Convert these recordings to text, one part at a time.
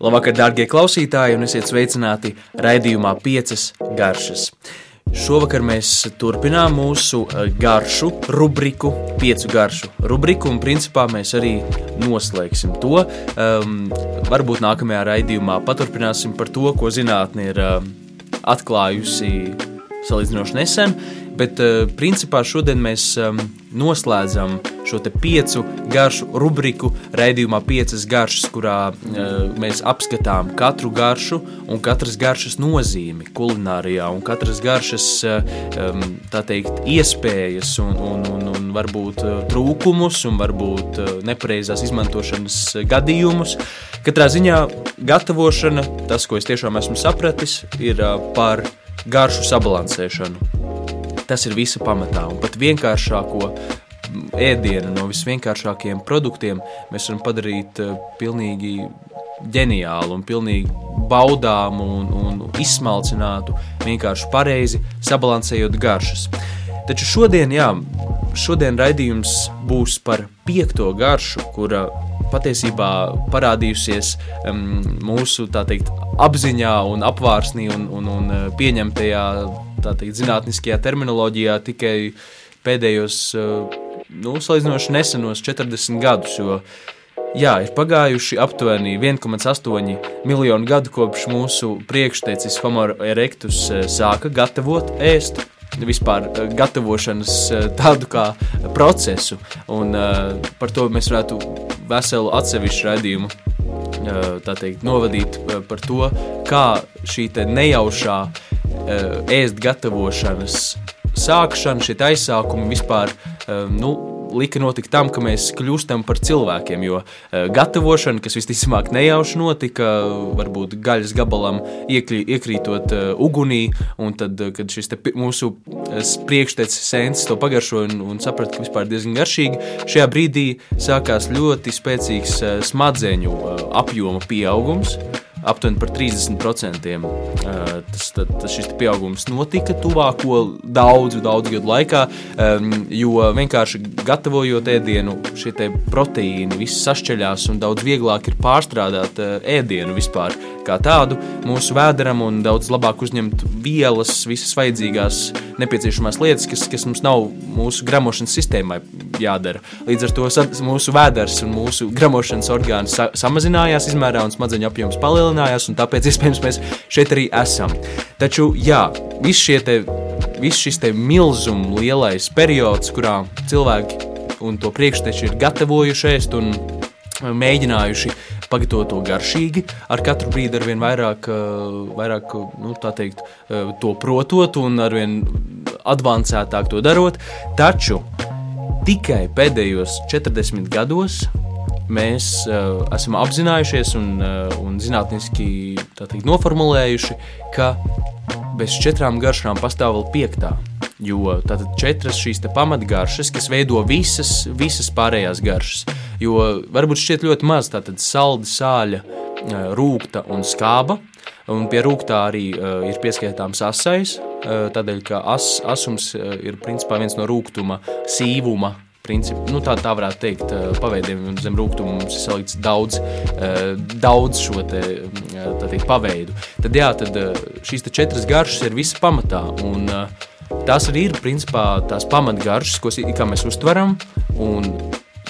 Labvakar, darbie klausītāji, un esiet sveicināti raidījumā Piecas garšas. Šovakar mēs turpinām mūsu eh, garšu rubriku, piecu garšu rubriku, un principā mēs arī noslēgsim to. Um, varbūt nākamajā raidījumā paturpināsim par to, ko zinātnē ir um, atklājusi salīdzinoši nesen, bet uh, principā šodien mēs um, noslēdzam šo piecu garšu rubriku raidījumā piecas garšas, kurā uh, mēs apskatām katru garšu un katras garšas nozīmi kulinārijā un katras garšas um, teikt, iespējas un, un, un, un varbūt trūkumus un varbūt nepareizās izmantošanas gadījumus. Katrā ziņā gatavošana, tas, ko es tiešām esmu sapratis, ir par garšu sabalansēšanu. Tas ir visa pamatā. Un pat vienkāršāko ēdienu no visvienkāršākajiem produktiem mēs varam padarīt uh, pilnīgi ģeniālu un pilnīgi baudāmu un, un izsmalcinātu, vienkārši pareizi sabalansējot garšas. Taču šodien, jā, šodien raidījums būs par piekto garšu, kura patiesībā parādījusies um, mūsu teikt, apziņā un apvārsnī un, un, un uh, pieņemtajā teikt, zinātniskajā terminoloģijā tikai pēdējos, eh, nu, salīdzinoši nesenos 40 gadus. Jo, jā, ir pagājuši aptuveni 1,8 miljonu gadu kopš mūsu priekštecis Homo erectus eh, sāka gatavot ēst. Vispār eh, gatavošanas tādu kā procesu, un par to mēs varētu veselu atsevišķu raidījumu teikt, novadīt par to, kā šī nejaušā ēst gatavošanas sākšana, šie aizsākumi vispār nu, lika notikt tam, ka mēs kļūstam par cilvēkiem. Jo uh, gatavošana, kas visticamāk nejauši notika, varbūt gaļas gabalam iekļi, iekrītot uh, ugunī, un tad, uh, kad šis mūsu priekštecis sēns to pagaršoja un, un saprata, ka vispār diezgan garšīgi, šajā brīdī sākās ļoti spēcīgs smadzeņu apjoma pieaugums aptuveni par 30%. Tas, tas šis pieaugums notika tuvāko daudzu, daudzu gadu laikā, jo vienkārši gatavojot ēdienu, šie proteīni viss sašķeļās un daudz vieglāk ir pārstrādāt ēdienu vispār kā tādu mūsu vēderam un daudz labāk uzņemt vielas, visas vajadzīgās nepieciešamās lietas, kas, kas mums nav mūsu gramošanas sistēmai jādara. Līdz ar to mūsu vēders un mūsu gramošanas orgāni sa samazinājās izmērā un smadzeņu apjoms palielinājās, un tāpēc iespējams mēs šeit arī esam. Taču, jā, viss šie te, viss šis te milzum lielais periods, kurā cilvēki un to priekšteči ir gatavojušies un mēģinājuši pagatavot to garšīgi, ar katru brīdi ar vien vairāk, vairāk nu, teikt, to protot un ar vien advancētāk to darot. Taču tikai pēdējos 40 gados mēs uh, esam apzinājušies un, uh, un zinātniski teikt, noformulējuši, ka bez četrām garšām pastāv vēl piektā. Jo tātad četras šīs pamatgaršas, kas veido visas, visas pārējās garšas. Jo varbūt šķiet ļoti maz, tātad salda, sāļa, rūkta un skāba. Un pie rūktā arī uh, ir pieskaitāms asais, uh, tādēļ, ka as, asums ir principā viens no rūktuma sīvuma principu, nu, tā, tā varētu teikt, paveidiem, un zem rūkuma mums ir salikts daudz, daudz šo te, teikt, paveidu. Tad, jā, tad šīs četras garšas ir visa pamatā, un tās arī ir, principā, tās pamatgaršas, ko mēs uztveram, un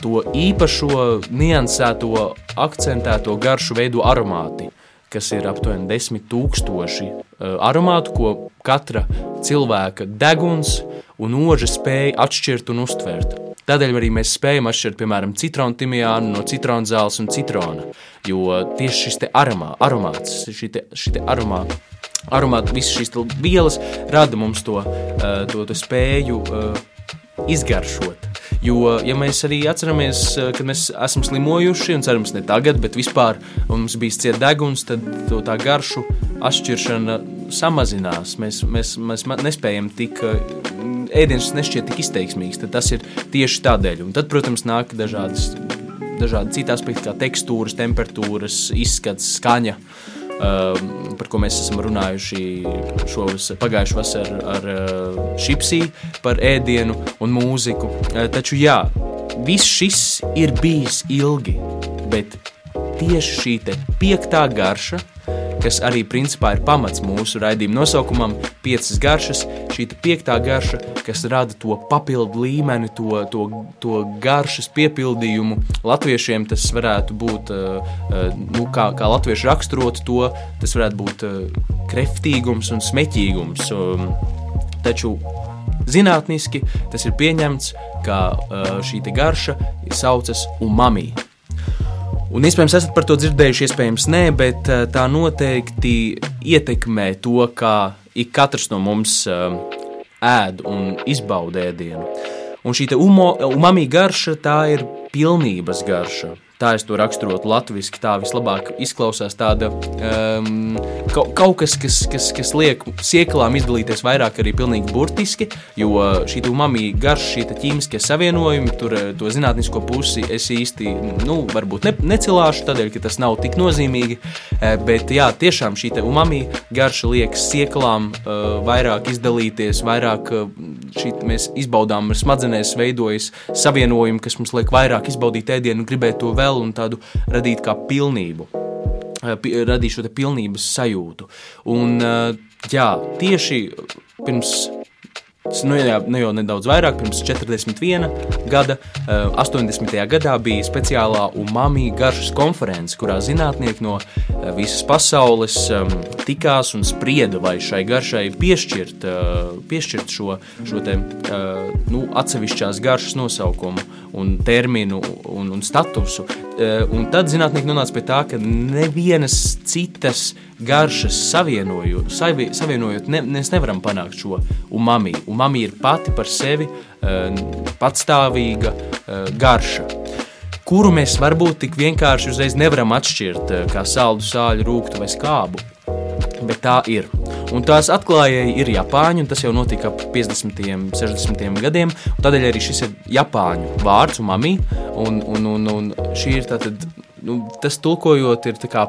to īpašo, niansēto, akcentēto garšu veido aromāti, kas ir aptuveni desmit tūkstoši aromātu, ko katra cilvēka deguns un oža spēja atšķirt un uztvert. Tādēļ arī mēs spējam atšķirt, piemēram, citronu timijānu no citronu zāles un citrona, jo tieši šis aromā, aromāts, šī te, šī te aromā, aromāti, visas šīs vielas rada mums to, uh, to, to spēju uh, izgaršot. Jo, ja mēs arī atceramies, uh, kad mēs esam slimojuši, un cerams, ne tagad, bet vispār mums bija cieta deguns, tad tā garšu atšķiršana samazinās. Mēs, mēs, mēs nespējam tik ēdiens nešķiet tik izteiksmīgs, tad tas ir tieši tādēļ. Un tad, protams, nāk dažādas, dažādi citi aspekti, kā tekstūras, temperatūras, izskats, skaņa. Uh, par ko mēs esam runājuši šovas, pagājušajā vasarā ar uh, šipsī, par ēdienu un mūziku. Uh, taču jā, viss šis ir bijis ilgi, bet tieši šī piektā garša, kas arī principā ir pamats mūsu raidījuma nosaukumam, piecas garšas, šī piektā garša, kas rada to papildu līmeni, to, to, to garšas piepildījumu. Latviešiem tas varētu būt, eh, eh, nu, kā, kā latvieši raksturot to, tas varētu būt eh, kreftīgums un smeķīgums. Um, taču zinātniski tas ir pieņemts, ka šī garša saucas umami. Un iespējams, esat par to dzirdējuši, iespējams, nē, bet eh, tā noteikti ietekmē to, kā ik katrs no mums eh, ēd un izbauda ēdienu. Un šī umami garša, tā ir pilnības garša tā es to raksturotu latviešu, tā vislabāk izklausās tāda um, kaut, kas, kas, kas, kas liek sieklām izdalīties vairāk arī pilnīgi burtiski, jo šī umami garša, šī ķīmiskie savienojumi, tur eh, to zinātnisko pusi es īsti, nu, varbūt ne, necilāšu, tādēļ, ka tas nav tik nozīmīgi, eh, bet jā, tiešām šī umami garša liek sieklām uh, vairāk izdalīties, vairāk šī mēs izbaudām smadzenēs veidojas savienojumi, kas mums liek vairāk izbaudīt ēdienu un gribēt to vēl vēl un tādu radīt kā pilnību, eh, radīt šo pilnības sajūtu. Un, eh, jā, tieši pirms Nu, jā, ne jau nedaudz vairāk, pirms 41 gada, 80. Eh, gadā bija speciālā umami garšas konference, kurā zinātnieki no visas pasaules tikās un sprieda, vai šai garšai piešķirt, piešķirt šo, šo te, nu, atsevišķās garšas nosaukumu un terminu un, un statusu. Eh, un tad zinātnieki nonāca pie tā, ka nevienas citas garšas savienojot, savi, savienojot ne, mēs nevaram panākt šo umami. Umami ir pati par sevi eh, patstāvīga eh, garša kuru mēs varbūt tik vienkārši uzreiz nevaram atšķirt, kā saldu sāļu, rūkstu vai skābu. Bet tā ir. Un tās atklājēji ir Japāņi, un tas jau notika ap 50. un 60. gadiem. Tādēļ arī šis ir Japāņu vārds, umami. Un, un, un, un šī ir tātad, nu, tas tulkojot, ir tā kā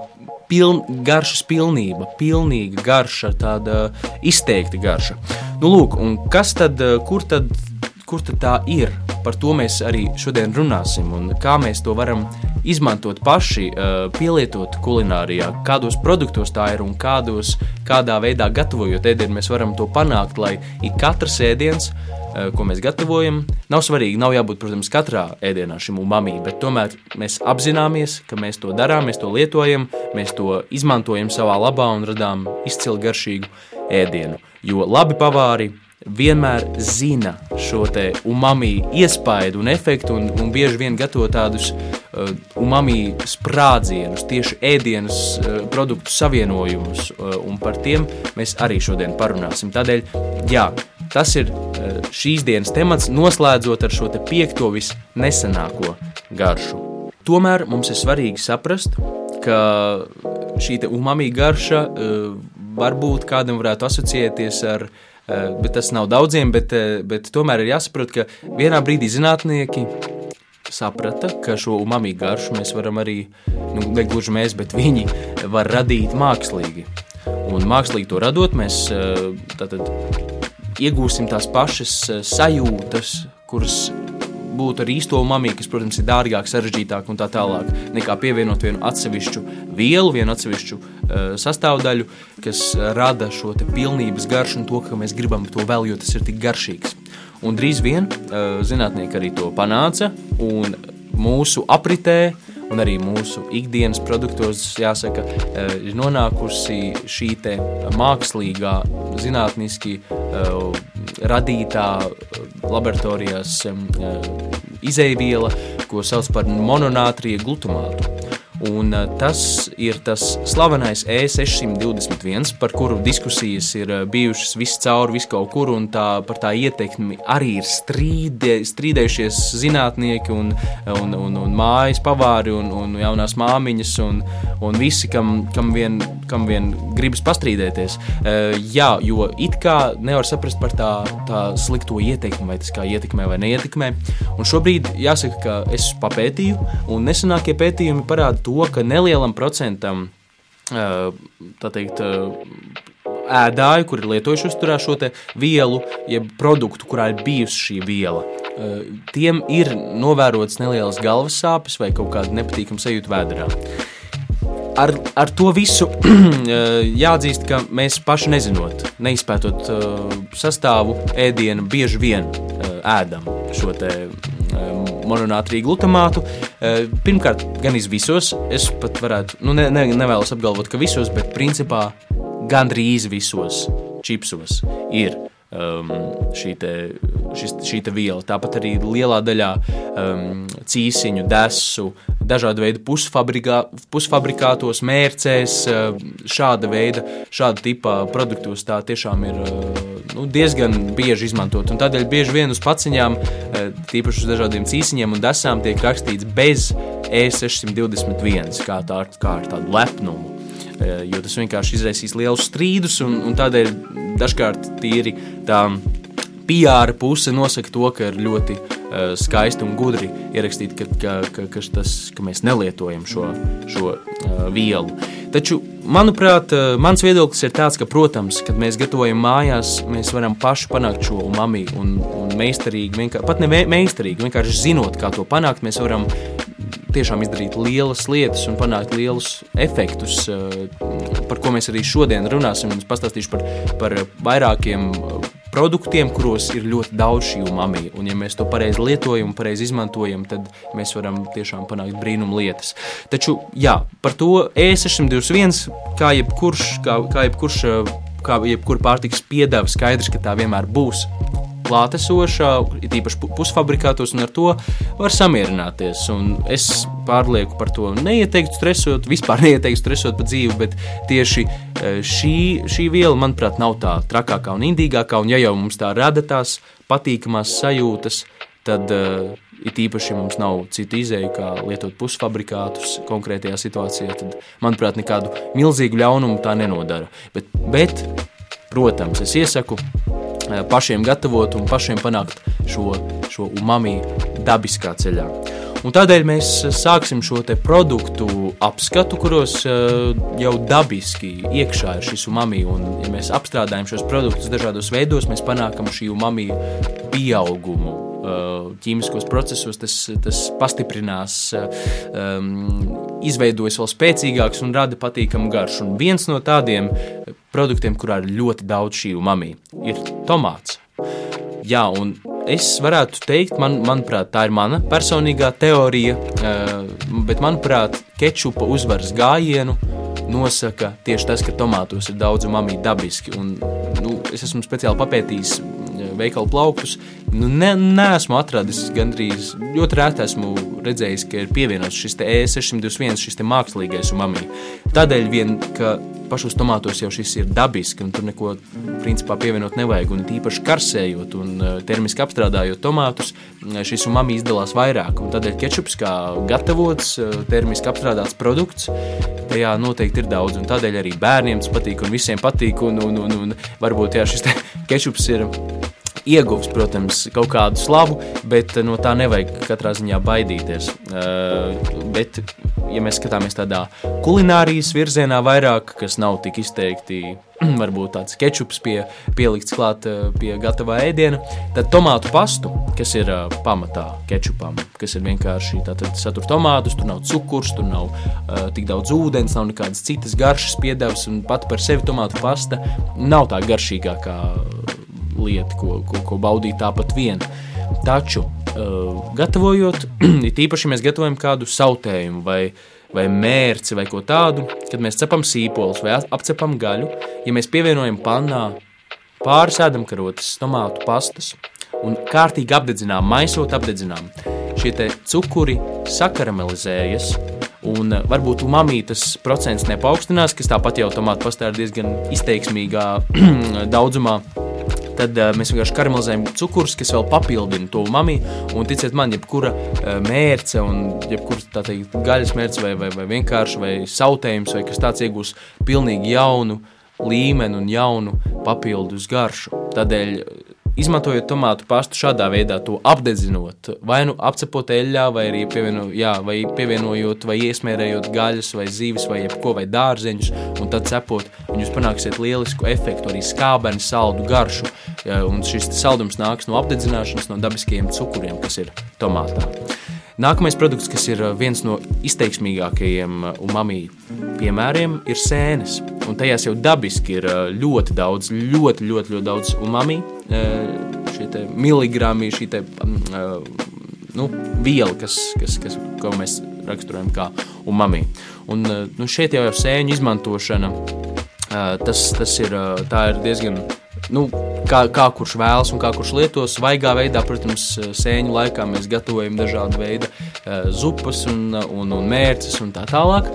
piln, garšas pilnība, pilnīga garša, tāda izteikta garša. Nu, lūk, un kas tad, kur tad, kur tad tā ir? Par to mēs arī šodien runāsim un kā mēs to varam izmantot paši, pielietot kulinārijā, kādos produktos tā ir un kādos, kādā veidā gatavojot ēdienu, mēs varam to panākt, lai ik katrs ēdiens, ko mēs gatavojam, nav svarīgi, nav jābūt, protams, katrā ēdienā šim umami, bet tomēr mēs apzināmies, ka mēs to darām, mēs to lietojam, mēs to izmantojam savā labā un radām izcili garšīgu ēdienu. Jo labi pavāri vienmēr zina šo umami iespaidu un efektu, un, un bieži vien gatavo tādus uh, umami sprādzienus, tieši ēdienas uh, produktu savienojumus, uh, un par tiem mēs arī šodien parunāsim. Tādēļ, jā, tas ir uh, šīs dienas temats, noslēdzot ar šo te piekto visnesenāko garšu. Tomēr mums ir svarīgi saprast, ka šī umami garša uh, varbūt kādam varētu asociēties ar uh, bet tas nav daudziem, bet, eh, bet tomēr ir jāsaprot, ka vienā brīdī zinātnieki saprata, ka šo umami garšu mēs varam arī, nu, ne gluži mēs, bet viņi var radīt mākslīgi. Un mākslīgi to radot, mēs eh, tātad iegūsim tās pašas sajūtas, kuras būtu ar īsto umami, kas, protams, ir dārgāk, sarežģītāk un tā tālāk, nekā pievienot vienu atsevišķu vielu, vienu atsevišķu uh, sastāvdaļu, kas rada šo pilnības garšu un to, ka mēs gribam to vēl, jo tas ir tik garšīgs. Un drīz vien uh, zinātnieki arī to panāca, un mūsu apritē un arī mūsu ikdienas produktos, jāsaka, uh, ir nonākusi šī mākslīgā, zinātniski radītā laboratorijās izēviela, ko sauc par mononātrija glutamātu. Un eh, tas ir tas slavenais E621, par kuru diskusijas ir eh, bijušas viscaur, vis kaut kur, un tā, par tā ietekmi arī ir strīdē, strīdējušies zinātnieki un, un, un, un mājas pavāri un, un jaunās māmiņas un, un visi, kam, kam, vien, kam vien gribas pastrīdēties. Uh, jā, jo it kā nevar saprast par tā, tā slikto ietekmi, vai tas kā ietekmē vai neietekmē. Un šobrīd jāsaka, ka es papētīju, un nesenākie pētījumi parāda to, to, ka nelielam procentam teikt, ēdāju, kur ir lietojuši uzturā šo vielu, jeb produktu, kurā ir bijusi šī viela. Tiem ir novērots nelielas galvas sāpes vai kaut kāda nepatīkama sajūta vēdā. ar, ar to visu jāatzīst, ka mēs paši nezinot, neizpētot sastāvu ēdienu, bieži vien ēdam šo mononātriju glutamātu. Pirmkārt, gan iz visos, es pat varētu, nu, ne, ne, nevēlos apgalvot, ka visos, bet principā gandrīz visos čipsos ir um, šī, te, šis, šī te viela. Tāpat arī lielā daļā um, cīsiņu, desu, dažādu veidu pusfabrikātos, mērcēs, šāda veida, šāda tipa produktos tā tiešām ir uh, nu, diezgan bieži izmantot. Un tādēļ bieži vien uz paciņām, uh, tīpaši uz dažādiem cīsiņiem un desām, tiek rakstīts bez E621, kā, tā, kā ar tādu lepnumu. Eh, jo tas vienkārši izraisīs lielus strīdus, un, un tādēļ dažkārt tīri tā PR puse nosaka to, ka ir ļoti skaisti un gudri ierakstīt, ka, ka, ka, ka, tas, ka mēs nelietojam šo, šo uh, vielu. Taču, manuprāt, uh, mans viedoklis ir tāds, ka, protams, kad mēs gatavojam mājās, mēs varam paši panākt šo umami un, un meistarīgi, pat ne meistarīgi, vienkārši zinot, kā to panākt, mēs varam tiešām izdarīt lielas lietas un panākt lielus efektus, eh, par ko mēs arī šodien runāsim. Es pastāstīšu par, par vairākiem eh, produktiem, kuros ir ļoti daudz šī umami. Un, ja mēs to pareizi lietojam un pareizi izmantojam, tad mēs varam tiešām panākt brīnumu lietas. Taču, jā, par to E621, kā jebkurš, kā, kā jebkurš, kā jebkur pārtiks piedāvā, skaidrs, ka tā vienmēr būs klātesošā, it īpaši pusfabrikātos, un ar to var samierināties. Un es pārlieku par to neieteiktu stresot, vispār neieteiktu stresot par dzīvi, bet tieši e, šī, šī viela, manuprāt, nav tā trakākā un indīgākā, un ja jau mums tā rada tās patīkamās sajūtas, tad uh, it īpaši, mums nav citu izēju, kā lietot pusfabrikātus konkrētajā situācijā, tad, manuprāt, nekādu milzīgu ļaunumu tā nenodara. Bet, bet protams, es iesaku pašiem gatavot un pašiem panākt šo, šo umami dabiskā ceļā. Un tādēļ mēs sāksim šo produktu apskatu, kuros uh, jau dabiski iekšā ir šis umami. Un, ja mēs apstrādājam šos produktus dažādos veidos, mēs panākam šī umami pieaugumu. Uh, ķīmiskos procesos tas, tas pastiprinās, um, izveidojas vēl spēcīgāks un rada patīkamu garšu. Un viens no tādiem produktiem, kurā ir ļoti daudz šī umami, ir tomāts. Jā, un es varētu teikt, man, manuprāt, tā ir mana personīgā teorija, eh, bet manuprāt, kečupa uzvaras gājienu nosaka tieši tas, ka tomātos ir daudz umami dabiski. Un, nu, es esmu speciāli papētījis veikalu plauktus. Nu, ne, neesmu atradis gandrīz, ļoti rēti esmu redzējis, ka ir pievienots šis E621, šis mākslīgais umami. Tādēļ vien, ka pašos tomātos jau šis ir dabiski, un tur neko principā pievienot nevajag. Un tīpaši karsējot un e, termiski apstrādājot tomātus, e, šis umami izdalās vairāk. Un tādēļ kečups kā gatavots, e, termiski apstrādāts produkts, tajā noteikti ir daudz. Un tādēļ arī bērniem tas patīk un visiem patīk. Un, un, un, un varbūt jā, šis kečups ir ieguvis, protams, kaut kādu slavu, bet no tā nevajag katrā ziņā baidīties. Uh, bet, ja mēs skatāmies tādā kulinārijas virzienā vairāk, kas nav tik izteikti, varbūt tāds kečups pie, pielikts klāt pie gatavā ēdiena, tad tomātu pastu, kas ir pamatā kečupam, kas ir vienkārši tātad satur tomātus, tur nav cukurs, tur nav uh, tik daudz ūdens, nav nekādas citas garšas piedevas, un pat par sevi tomātu pasta nav tā garšīgākā lieta, ko, ko, ko baudīt tāpat vien. Taču, uh, gatavojot, it īpaši, mēs gatavojam kādu sautējumu vai, vai mērci vai ko tādu, kad mēs cepam sīpolus vai apcepam gaļu, ja mēs pievienojam pannā pāris ēdamkarotes, tomātu pastas un kārtīgi apdedzinām, maisot apdedzinām, šie cukuri sakaramelizējas, un varbūt umamītas procents nepaukstinās, kas tāpat jau tomātu pastā ir diezgan izteiksmīgā daudzumā, tad uh, mēs vienkārši karamelizējam cukurus, kas vēl papildina to mami. Un ticiet man, jebkura uh, mērce, un jebkura teikt, gaļas mērce, vai, vai, vai vienkārši vai sautējums, vai kas tāds iegūs pilnīgi jaunu līmeni un jaunu papildus garšu. Tādēļ Izmantojot tomātu pastu šādā veidā, to apdedzinot, vai nu apcepot eļļā, vai arī pievieno, jā, vai pievienojot, vai iesmērējot gaļas, vai zīves, vai jebko, vai dārzeņus, un tad cepot, un jūs panāksiet lielisku efektu, arī skābenu, saldu garšu. Jā, un šis saldums nāks no apdedzināšanas, no dabiskajiem cukuriem, kas ir tomātā. Nākamais produkts, kas ir viens no izteiksmīgākajiem umami piemēriem, ir sēnes. Un tajās jau dabiski ir ļoti daudz, ļoti, ļoti, ļoti daudz umami, šie miligrami, šī te, nu, viela, kas, kas, kas, ko mēs raksturojam kā umami. Un, nu, šeit jau ir sēņu izmantošana, tas, tas ir, ir diezgan nu, kā, kā kurš vēlas un kā kurš lieto. Svaigā veidā, protams, sēņu laikā mēs gatavojam dažādu veidu zupas un, un, un mērces un tā tālāk.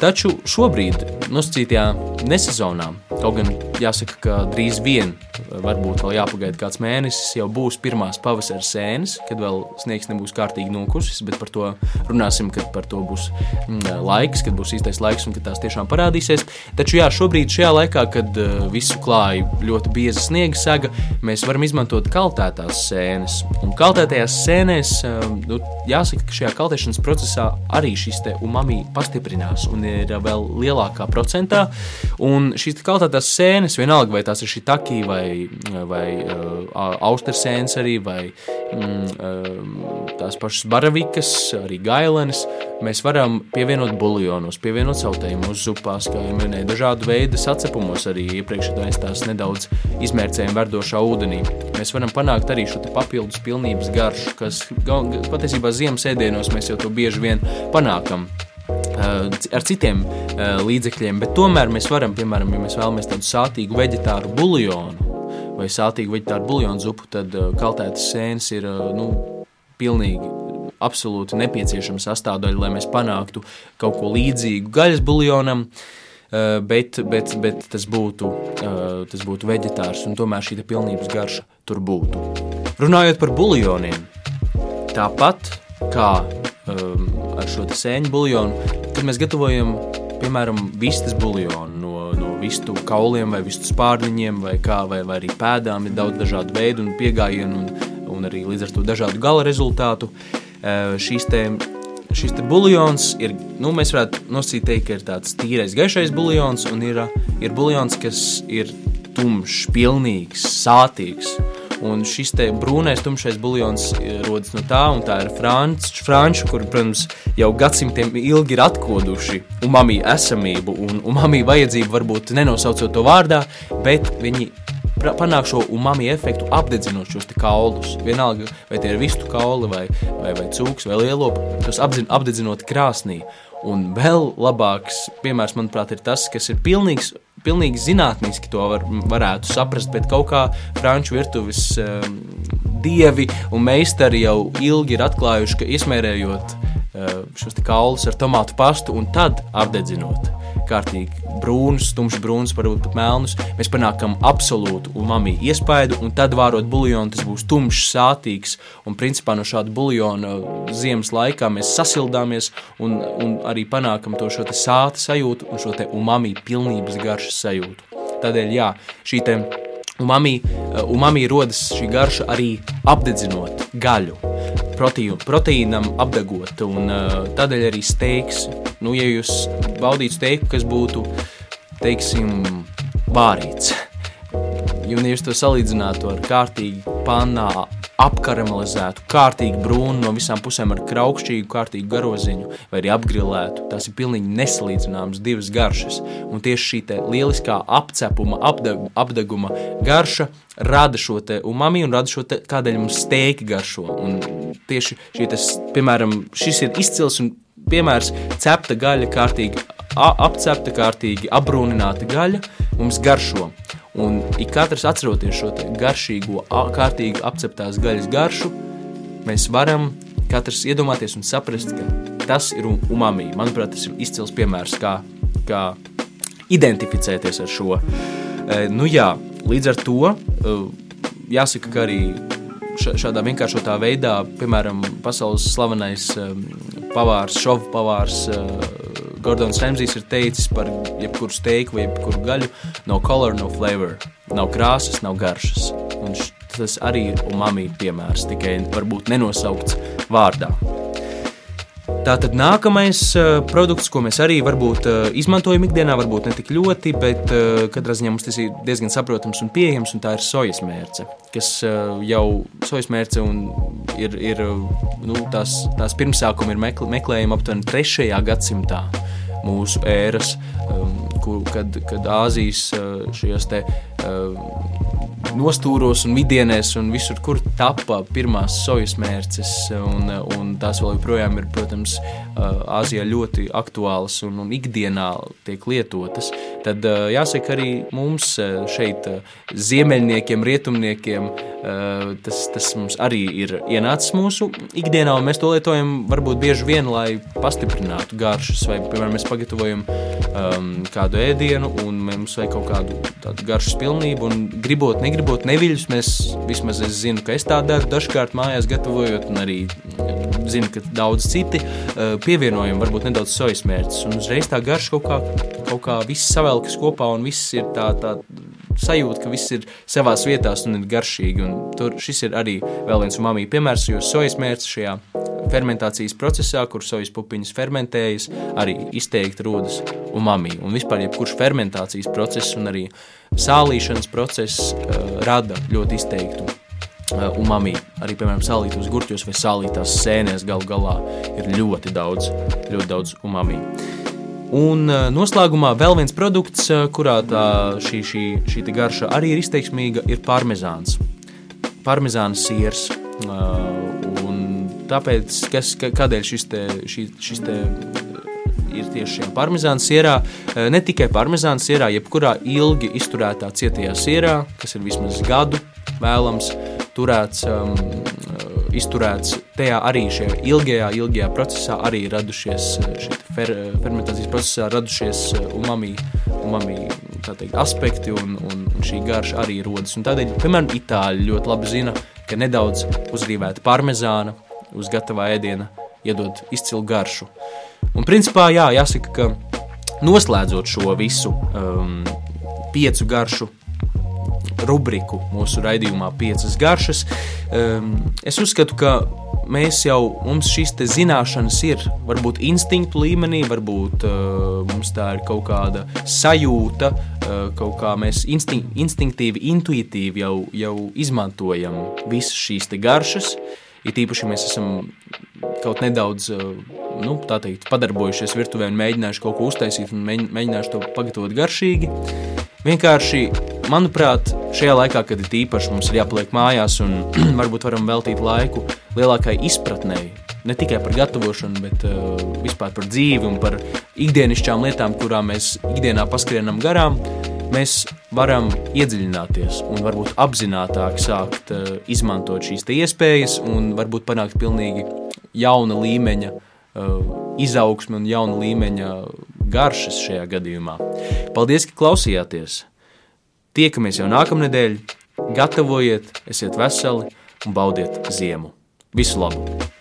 Taču šobrīd, nosacītajā nesezonā, kaut gan jāsaka, ka drīz vien varbūt vēl jāpagaida kāds mēnesis, jau būs pirmās pavasara sēnes, kad vēl sniegs nebūs kārtīgi nokursis, bet par to runāsim, kad par to būs mm, laiks, kad būs īstais laiks un kad tās tiešām parādīsies. Taču jā, šobrīd šajā laikā, kad uh, visu klāja ļoti bieza sniega saga, mēs varam izmantot kaltētās sēnes. Un kaltētajās sēnēs, uh, nu, jāsaka, ka šajā kaltēšanas procesā arī šis te umami pastiprinās un ir vēl lielākā procentā. Un šīs kaltētās sēnes, vienalga vai tās ir šī takī vai vai, uh, austersēns arī, vai mm, tās pašas baravikas, arī gailenes, mēs varam pievienot buljonos, pievienot sautējumos, zupās, kā jau minēju, dažādu veidu sacepumos, arī iepriekš tās nedaudz izmērcējam verdošā ūdenī. Mēs varam panākt arī šo papildus pilnības garšu, kas patiesībā ziemas ēdienos mēs jau to bieži vien panākam ar citiem līdzekļiem, bet tomēr mēs varam, piemēram, ja mēs vēlamies tādu sātīgu veģetāru buļļonu, vai sātīgu veģetāru buļbuļsāļu zupu, tad uh, kaltētas sēnes ir nu, pilnīgi. Absolūti nepieciešama sastāvdaļa, lai mēs panāktu kaut ko līdzīgu gaļas buļļonam, bet, bet, bet tas, būtu, tas būtu veģetārs un tomēr šī pilnības garša tur būtu. Runājot par buļļoniem, tāpat kā um, ar šo sēņu buļļonu, kad mēs gatavojam piemēram vistas buļļonu vistu kauliem vai vistu spārniņiem vai, kā, vai, vai arī pēdām ir daudz dažādu veidu un piegājienu un, un arī līdz ar to dažādu gala rezultātu. Šīs te, šis te buļļons ir, nu, mēs varētu nosīt teikt, ka ir tāds tīrais gaišais buļļons un ir, ir buļļons, kas ir tumšs, pilnīgs, sātīgs. Un šis brūnais, tumšais buļļons eh, rodas no tā, un tā ir franču, franču kur, protams, jau gadsimtiem ilgi ir atkoduši umami esamību un umami vajadzību, varbūt nenosaucot to vārdā, bet viņi panāk šo umami efektu, apdedzinot šos kaulus. Vienalga, vai tie ir vistu kauli, vai, vai, vai cūks, vai lielopa, tos apdedzinot krāsnī. Un vēl labāks piemērs, manuprāt, ir tas, kas ir pilnīgs pilnīgi zinātniski to var, varētu saprast, bet kaut kā franču virtuves um, dievi un meistari jau ilgi ir atklājuši, ka izmērējot šos kaulus ar tomātu pastu un tad apdedzinot kārtīgi brūnus, tumšs brūnus, varbūt pat melnus. Mēs panākam absolūtu umami iespaidu, un tad vārot buļļonu, tas būs tumšs, sātīgs. Un principā no šāda buļļona ziemas laikā mēs sasildāmies un, un arī panākam to šo sāta sajūtu un šo umami pilnības garšas sajūtu. Tādēļ, jā, šī te umami, umami rodas šī garša arī apdedzinot gaļu proteīnu, proteīnam apdegot, un uh, tādēļ arī steiks. Nu, ja jūs baudītu steiku, kas būtu, teiksim, vārīts, un ja jūs to salīdzinātu ar kārtīgi pannā apkaramelizētu, kārtīgi brūnu no visām pusēm ar kraukšķīgu, kārtīgu garoziņu, vai arī apgrilētu. Tās ir pilnīgi nesalīdzināmas divas garšas. Un tieši šī lieliskā apcepuma, apdeg, apdeguma garša rada šo umami un rada šo te, kādēļ mums steiki garšo. Un tieši šī, tas, piemēram, šis ir izcils un piemērs cepta gaļa, kārtīgi apcepta, kārtīgi apbrūnināta gaļa mums garšo. Un ik katrs atceroties šo garšīgo, kārtīgi apceptās gaļas garšu, mēs varam katrs iedomāties un saprast, ka tas ir umami. Manuprāt, tas ir izcils piemērs, kā, kā identificēties ar šo. E, nu jā, līdz ar to e, jāsaka, ka arī šādā vienkāršotā veidā, piemēram, pasaules slavenais e, pavārs, šovu pavārs Gordons Remzijs ir teicis par jebkuru steiku vai jebkuru gaļu, no color, no flavor, nav krāsas, nav garšas. Un tas arī ir umami piemērs, tikai varbūt nenosaukts vārdā. Tātad nākamais uh, produkts, ko mēs arī varbūt uh, izmantojam ikdienā, varbūt ne tik ļoti, bet uh, katrā ziņā mums tas ir diezgan saprotams un pieejams, un tā ir sojas mērce, kas uh, jau sojas mērce ir, ir nu, tās, tās pirmsākumi ir meklējumi aptuveni 3. gadsimtā mūsu ēras, um, kur, kad, kad Āzijas šajos te nostūros un vidienēs un visur, kur tapā pirmās sojas mērces. Un, un tās vēl joprojām ir, protams, Āzijā ļoti aktuālas un, un ikdienā tiek lietotas. Tad jāsaka arī mums šeit, ziemeļniekiem, rietumniekiem, tas, tas mums arī ir ienācis mūsu ikdienā, un mēs to lietojam varbūt bieži vien, lai pastiprinātu garšas, vai, piemēram, mēs pagatavojam um, kādu ēdienu, un mums vajag kaut kādu tādu garšas pilnību, un gribot, negribot neviļus, mēs vismaz es zinu, ka es tā daru dažkārt mājās gatavojot, un arī zinu, ka daudz citi uh, pievienojam varbūt nedaudz sojas mērķis, un uzreiz tā garša kaut kā, kaut kā viss savelkas kopā, un viss ir tā, tā sajūta, ka viss ir savās vietās un ir garšīgi. Un tur šis ir arī vēl viens mamija piemērs, jo sojas mērķis šajā fermentācijas procesā, kur sojas pupiņas fermentējas, arī izteikti rodas umami. Un vispār jebkurš fermentācijas process un arī sālīšanas process uh, rada ļoti izteiktu uh, umami. Arī, piemēram, sālītos gurķos vai sālītās sēnēs galu galā ir ļoti daudz, ļoti daudz umami. Un uh, noslēgumā vēl viens produkts, uh, kurā tā, šī, šī, šī garša arī ir izteiksmīga, ir parmezāns. Parmezāna siers. Uh, Tāpēc, kas, kādēļ šis, te, šis, šis te ir tieši šajā parmezāna sierā, ne tikai parmezāna sierā, jebkurā ilgi izturētā cietajā sierā, kas ir vismaz gadu vēlams, turēts, um, izturēts tajā arī šajā ilgajā, ilgajā procesā arī radušies, e, fer, fermentācijas procesā radušies umami, umami teikt, aspekti un, un, un šī garša arī rodas. Un tādēļ, piemēram, itāļi ļoti labi zina, ka nedaudz uzrīvēta parmezāna uz gatavā ēdiena iedod izcilu garšu. Un principā jā, jāsaka, ka noslēdzot šo visu um, piecu garšu rubriku mūsu raidījumā, piecas garšas, um, es uzskatu, ka mēs jau, mums šīs zināšanas ir, varbūt instinktu līmenī, varbūt uh, mums tā ir kaut kāda sajūta, uh, kaut kā mēs instinkt, instinktīvi, intuitīvi jau, jau izmantojam visas šīs garšas. It īpaši mēs esam kaut nedaudz nu, teikt, padarbojušies virtuvē un mēģinājuši kaut ko uztaisīt un mēģinājuši to pagatavot garšīgi. Vienkārši, manuprāt, šajā laikā, kad ir īpaši mums ir jāpaliek mājās un varbūt varam veltīt laiku lielākai izpratnēji, ne tikai par gatavošanu, bet uh, vispār par dzīvi un par ikdienišķām lietām, kurām mēs ikdienā paskrienam garām, mēs varam iedziļināties un varbūt apzinātāk sākt uh, izmantot šīs iespējas un varbūt panākt pilnīgi jauna līmeņa uh, izaugsmi un jauna līmeņa garšas šajā gadījumā. Paldies, ka klausījāties! Tiekamies jau nākamnedēļ, gatavojiet, esiet veseli un baudiet ziemu. Visu labu!